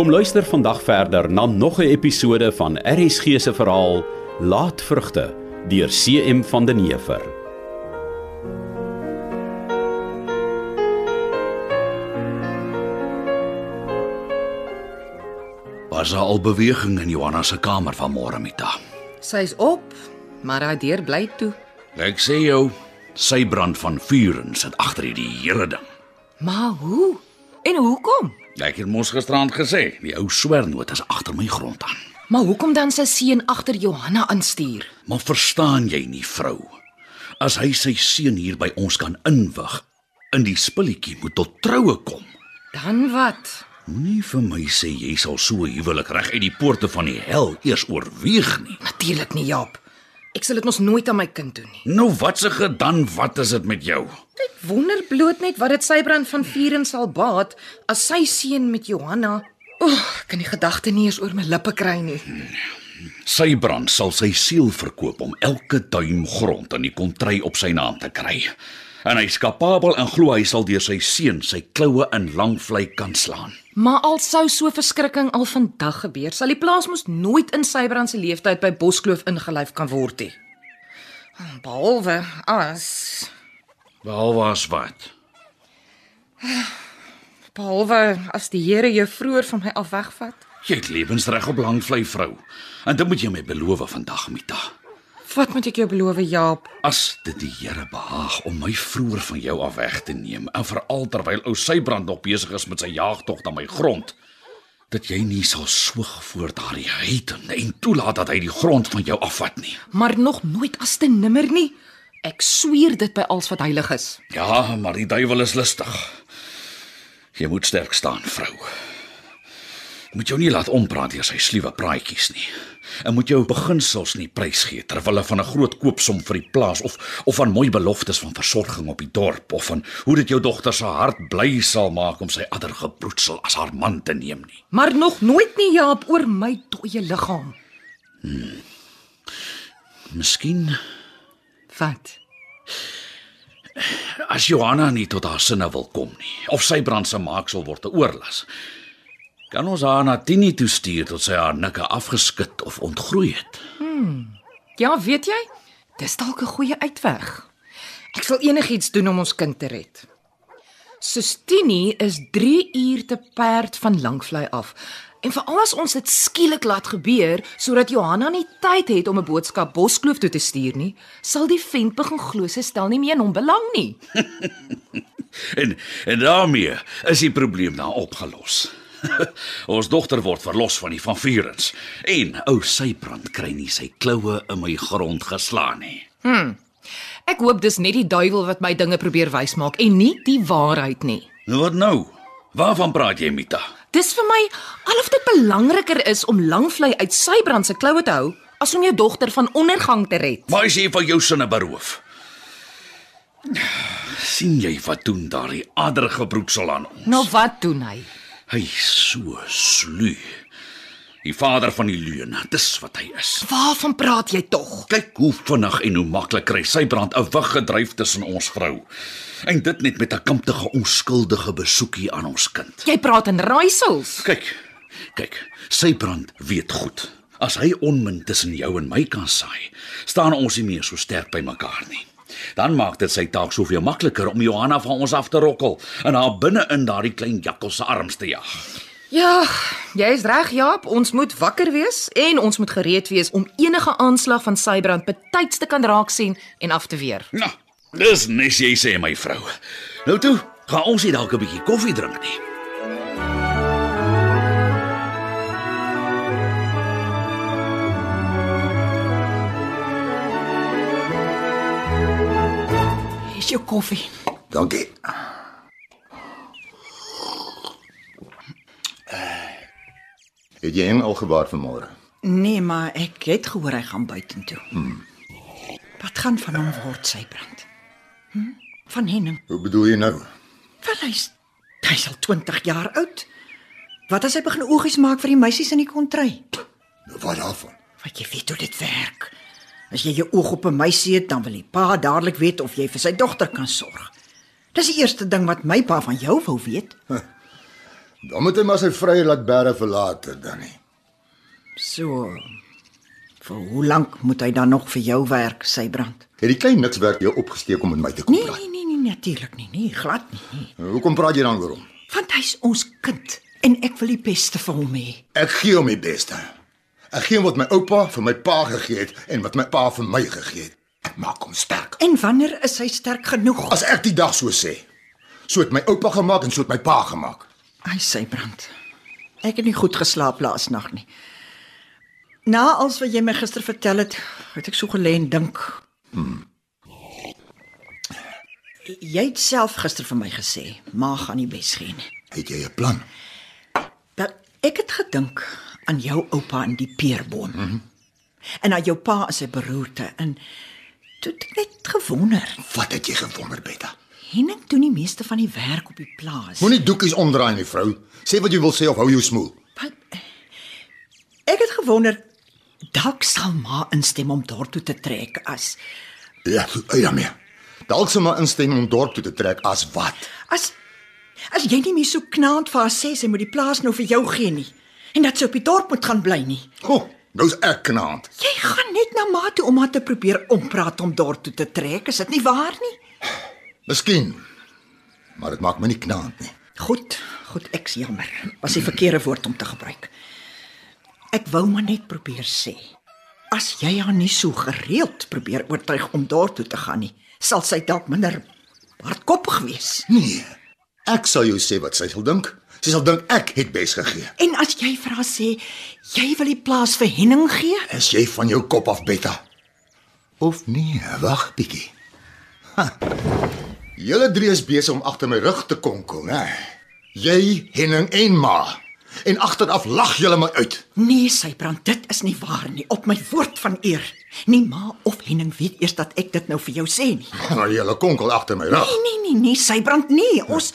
Kom luister vandag verder na nog 'n episode van RSG se verhaal Laatvrugte deur CM van den Heever. Was daar al beweging in Johanna se kamer vanmôre Mita? Sy's op, maar haar deur bly toe. Ek sê jou, sy brand van vuur en sit agter hierdie hele ding. Maar hoe? En hoekom? Ek het mos gisterand gesê, die ou swernoot is agter my grond aan. Maar hoekom dan sy seun agter Johanna aanstuur? Maar verstaan jy nie, vrou? As hy sy seun hier by ons kan inwig, in die spulletjie moet tot troue kom. Dan wat? Moenie vir my sê jy sal so 'n huwelik reg uit die poorte van die hel eers oorweeg nie. Natuurlik nie, Jaap. Ek sal dit mos nooit aan my kind doen nie. Nou wat se gedan, wat is dit met jou? Ek wonder bloot net wat dit sy brand van vuren sal baat as sy seun met Johanna. Oeg, ek kan die gedagte nie eens oor my lippe kry nie. Sy brand sal sy siel verkoop om elke duim grond in die kontry op sy naam te kry. En hy's kapabel en glo hy sal deur sy seun sy kloue in lang vlei kan slaan. Maar al sou so verskrikking al vandag gebeur, sal die plaas mos nooit in Sybrand se leeftyd by Boskloof ingelyf kan word nie. Behalwe as Behalwe as wat? behalwe as die Here jou vroeër van my af wegvat. Jy het lewensreg op lang vlei vrou. En dit moet jy my beloof vandag, Mita. Wat moet ek jou beloof, Jaap? As dit die Here behaag om my vroeër van jou af weg te neem, en veral terwyl ou Sybrand nog besig is met sy jaagtog na my grond, dat jy nie sal soeg voor daardie heiden en toelaat dat hy die grond van jou afvat nie. Maar nog nooit as te nimmer nie. Ek sweer dit by alles wat heilig is. Ja, maar die duiwel is lustig. Jy moet sterk staan, vrou. Moet jou nie laat ompraat deur sy sluwe praatjies nie. En moet jou beginsels nie prysgee ter wille van 'n groot koopsom vir die plaas of of van mooi beloftes van versorging op die dorp of van hoe dit jou dogter se hart bly sal maak om sy adder gebroedsel as haar man te neem nie. Maar nog nooit nie Jaap oor my dooie liggaam. Miskien Wat? as Johanna nie tot haar sinne wil kom nie of sy brand se maaksel word te oorlas. Kan ons haar na Tini toe stuur tot sy haar nikke afgeskit of ontgroei het? Ja, weet jy? Dis dalk 'n goeie uitweg. Ek sal enigiets doen om ons kind te red. Sustini is 3 uur te perd van Langvlei af. En veral as ons dit skielik laat gebeur sodat Johanna nie tyd het om 'n boodskap Boskloof toe te stuur nie, sal die vent begin glo sy stel nie meer in hom belang nie. En en daarmee is die probleem nou opgelos. Ons dogter word verlos van die van Vierens en ou Sybrand kry nie sy kloue in my grond geslaan nie. Ek hoop dis net die duiwel wat my dinge probeer wysmaak en nie die waarheid nie. Nou wat nou? Waarvan praat jy, Mita? Dis vir my alof dit belangriker is om Langvlei uit Sybrand se kloue te hou as om jou dogter van ondergang te red. Maar as jy van jou sinne beroof. sien jy wat doen daardie addergebroedsel aan ons? Nou wat doen hy? Hy is so sluw. Die vader van die leuen, dis wat hy is. Waarvan praat jy tog? Kyk hoe vinnig en hoe maklik kry sy brand 'n wig gedryf tussen ons vrou. En dit net met 'n kamptige onskuldige besoekie aan ons kind. Jy praat in raaisels. Kyk. Kyk, sy brand weet goed. As hy onmin tussen jou en my kan saai, staan ons nie meer so sterk by mekaar nie. Dan maak dit sy taak soveel makliker om Johanna van ons af te rokkel en haar binne in daardie klein jakkals se arms te jag. Ja, jy's reg, Jaap. Ons moet wakker wees en ons moet gereed wees om enige aanslag van Sybrand betyds te kan raak sien en af te weer. Nou, dis nes jy sê my vrou. Nou toe, gaan ons nie dalk 'n bietjie koffie drink nie. Is jou koffie. Dankie. Het jy hom al gebaar vanmôre? Nee, maar ek het gehoor hy gaan buitentoe. Hmm. Wat gaan van hom word, sy brand? Hm? Van Henning. Hoe bedoel jy nou? Wel hy's hy's al 20 jaar oud. Wat as hy begin oogies maak vir die meisies in die kontry? Wat daarvan? Want jy weet hoe dit werk. As jy jou oog op 'n meisie het, dan wil die pa dadelik weet of jy vir sy dogter kan sorg. Dis die eerste ding wat my pa van jou wou weet. Dan moet hy maar sy vrye laat bære verlaat dan nie. So. Vir hoe lank moet hy dan nog vir jou werk, sy brand? Het die klein niks werk jou opgesteek om met my te kom Nee, praat? nee, nee, nee, natuurlik nie. Nee, glad nie. nie. Hoekom praat jy dan oor hom? Want hy's ons kind en ek wil die beste vir hom hê. Ek gee hom die beste. Ek gee wat my oupa vir my pa gegee het en wat my pa vir my gegee het. Ek maak hom sterk. En wanneer is hy sterk genoeg? As ek die dag so sê. So het my oupa gemaak en so het my pa gemaak. Hy sy brand. Ek het nie goed geslaap laasnag nie. Na alles wat jy my gister vertel het, het ek so gelê en dink. Hmm. Jy het self gister vir my gesê, ma gaan nie bes gee nie. Het jy 'n plan? Dat ek het gedink aan jou oupa in die peerboom. Mm -hmm. En aan jou pa en sy beroerte en toe het ek net gewonder. Wat het jy gewonder, Betta? Henning doen die meeste van die werk op die plaas. Moenie doekies omdraai nie, vrou. Sê wat jy wil sê of hou jou smoel. Wat? Ek het gewonder dalk sal ma instem om daartoe te trek as Ja, uit daarmee. Dalk sal maar instem om dorp toe te trek as wat? as as jy nie meer so knaand vir haar sê sy moet die plaas nou vir jou gee nie en dat sy op die dorp moet gaan bly nie. Ho, oh, nou's ek knaand. Jy gaan net na ma toe om haar te probeer ompraat om dorp toe te trek, is dit nie waar nie? Miskien. Maar dit maak my nie knaand nie. Goed, goed, ek's jammer. Was die verkeerde woord om te gebruik. Ek wou maar net probeer sê. As jy haar nie so gereeld probeer oortuig om daartoe te gaan nie, sal sy dalk minder hardkoppig wees. Nee. Ek sal jou sê wat sy sal dink. Sy sal dink ek het bes gegee. En as jy vir haar sê jy wil die plaas vir Henning gee, Is jy van jou kop af, Betta? Of nee, wag bietjie. Julle drie is besig om agter my rug te konkel, né? Jy, Henning en Ma. En agteraf lag julle my uit. nee, sy brand, dit is nie waar nie, op my woord van eer. Nie ma of Henning weet eers dat ek dit nou vir jou sê nie. Maar julle konkel agter my rug. Nee, nee, nee, nee, sy brand nie. Ons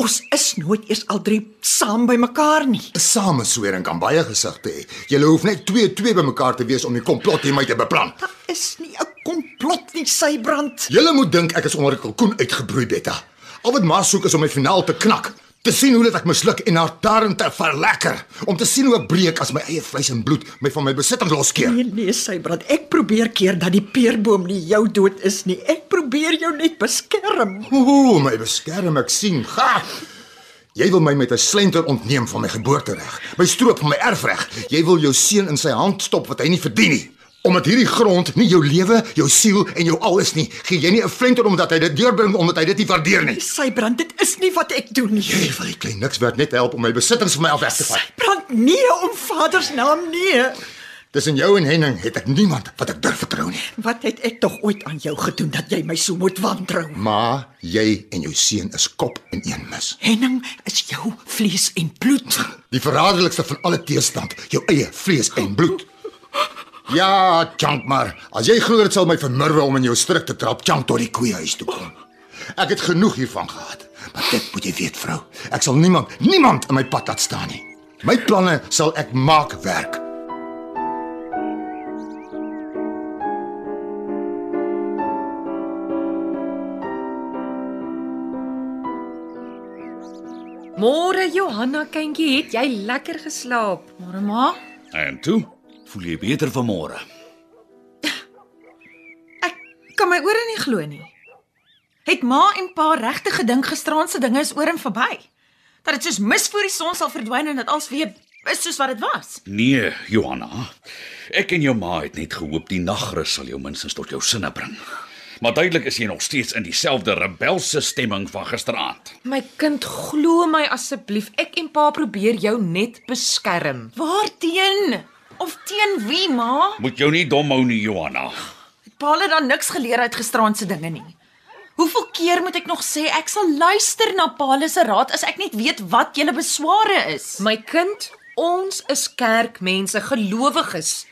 ons is nooit eers al drie saam by mekaar nie. 'n Sameswering kan baie gesigte hê. Julle hoef net 2 2 bymekaar te wees om die komplot teen my te beplan. Daar is nie 'n komplot nie, sy brand. Julle moet dink ek is onder 'n kalkoen uitgebroei, Betta. Al wat Ma soek is om my finaal te knak. Te sien hoe dit ek misluk en haar darm te verlekker. Om te sien hoe ek breek as my eie vleis en bloed my van my besitting loskeer. Nee, nee, sy brand. Ek probeer keer dat die peerboom nie jou dood is nie. Ek probeer jou net beskerm. Ooh, my beskerm ek sien. Ga. Jy wil my met 'n slenter ontneem van my geboortereg, my stroop van my erfreg. Jy wil jou seun in sy hand stop wat hy nie verdien nie. Omdat hierdie grond nie jou lewe, jou siel en jou al is nie, gee jy nie 'n flenter omdat hy dit deurbring omdat hy dit nie waardeer nie. Sy brand, dit is nie wat ek doen nie. Jy wil klein niks werd net help om my besittings van my af weg te vat. Brand nee om Vader se naam nee. Tussen jou en Henning het ek niemand wat ek durf vertrou nie. Wat het ek tog ooit aan jou gedoen dat jy my so moet wantrou? Maar jy en jou seun is kop in een mis. Henning is jou vlees en bloed. Die verraderlikste van alle teestand, jou eie vlees en bloed. Ja, chunk maar. As jy glo dit sal my vermurwe om in jou strik te trap, chunk tot die koeiehuis toe kom. Ek het genoeg hiervan gehad. Maar dit moet jy weet, vrou. Ek sal niemand, niemand in my pad laat staan nie. My planne sal ek maak werk. Môre Johanna kindjie, het jy lekker geslaap? Môre ma, En toe, voel jy beter vanmôre? ek kan my ore nie glo nie. Het ma en pa regtig gedink gisteraand se dinge is oor en verby? Dat dit soos mis voor die son sal verdwyn en dat alles weer is soos wat dit was? Nee, Johanna. Ek en jou ma het net gehoop die nagrus sal jou minstens tot jou sinne bring. Maar duidelik is jy nog steeds in dieselfde rebelse stemming van gisteraand. My kind, glo my asseblief, ek en pa probeer jou net beskerm. Waarteen? Of teen wie, ma? Moet jou nie dom hou nie, Johanna. Het pa hulle dan niks geleer uit gisteraand se dinge nie? Hoeveel keer moet ek nog sê ek sal luister na pa se raad as ek net weet wat julle besware is? My kind, ons is kerkmense, gelowiges.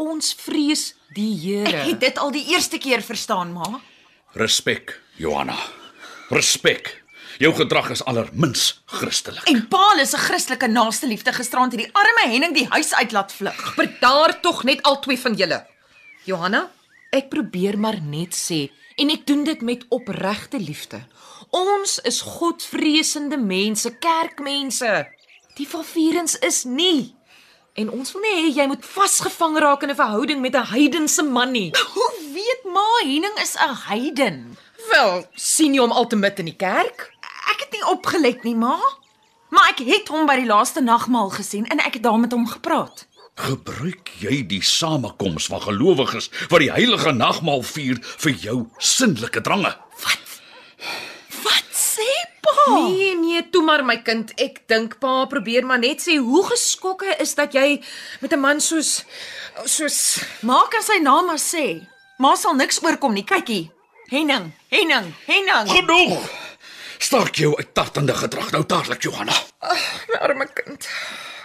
Ons vrees die Ek Here. het dit al die eerste keer verstaan, ma. Respek, Johanna. Respek. Jou gedrag is allermins Christelik. En Paul is 'n Christelike naaste liefde gisterand hierdie arme Henning die huis uit laat vlug. Bedaar tog net al twee van julle. Johanna, ek probeer maar net sê en ek doen dit met opregte liefde. Ons is godvreesende mense, kerkmense. Die Valvierens is nie. En ons wil nie hê jy moet vasgevang raak in 'n verhouding met 'n heidense man nie. Hoe weet ma Henning is 'n heiden? Wel, sien jy hom altemit in die kerk? Nie opgelet nie, ma. Maar ek het hom by die laaste nagmaal gesien en ek het daar met hom gepraat. Gebruik jy die samekoms van gelowiges wat die heilige nagmaal vier vir jou sinnelike drange? Wat sê pa? Nee, nee, toe maar my kind. Ek dink pa probeer maar net sê hoe geskokke is dat jy met 'n man soos soos Maak as sy naam maar sê. Ma sal niks oorkom nie. Kykie. Henning, Henning, Henning. Genoeg. Staak jou uittartende gedrag nou dadelik, Johanna. my arme kind.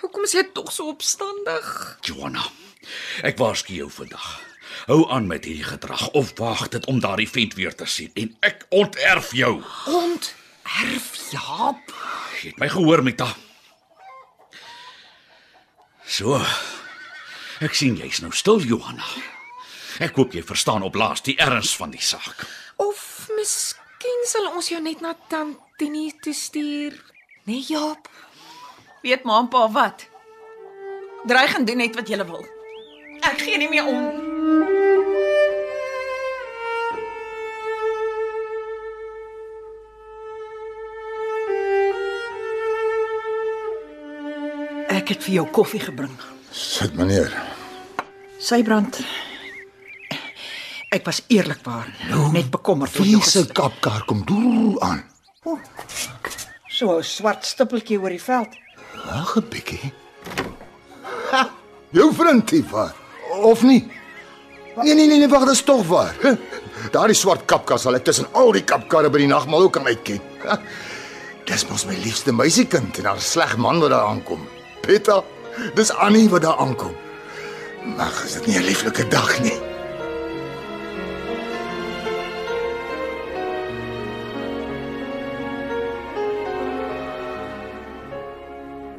Hoekom is jy tog so opstandig? Johanna, ek waarsku jou vandag. Hou aan met hierdie gedrag of waag dit om daardie vent weer te sien en ek onterf jou. Ont erf Jaap. Jy het my gehoor, Mita. So. Ek sien jy's nou stil, Johanna. Ek hoop jy verstaan op laas die erns van die saak. Of miskien sal ons jou net na Tantini toe stuur. Nee, Jaap. Weet ma en pa wat? Dreig en doen net wat jy wil. Ek gee nie meer om. Ek het vir jou koffie gebring. Sit meneer. Sybrand. Ek was eerlikwaar net bekommerd vir jou. Vliese kapkar kom doel aan. So 'n swart stippeltjie oor die veld. Wag 'n bietjie. Ha, jou vriend Tifa. Of nie? Nee nee nee, nee wag, dit is tog waar. Daardie swart kapkar sal ek tussen al die kapkarre by die nagmaal ook kan uitken. Dis mos my liefste meisiekind en haar sleg man wat daar aankom. Peta, dis Annie wat daar aankom. Maar is dit nie 'n lieflike dag nie?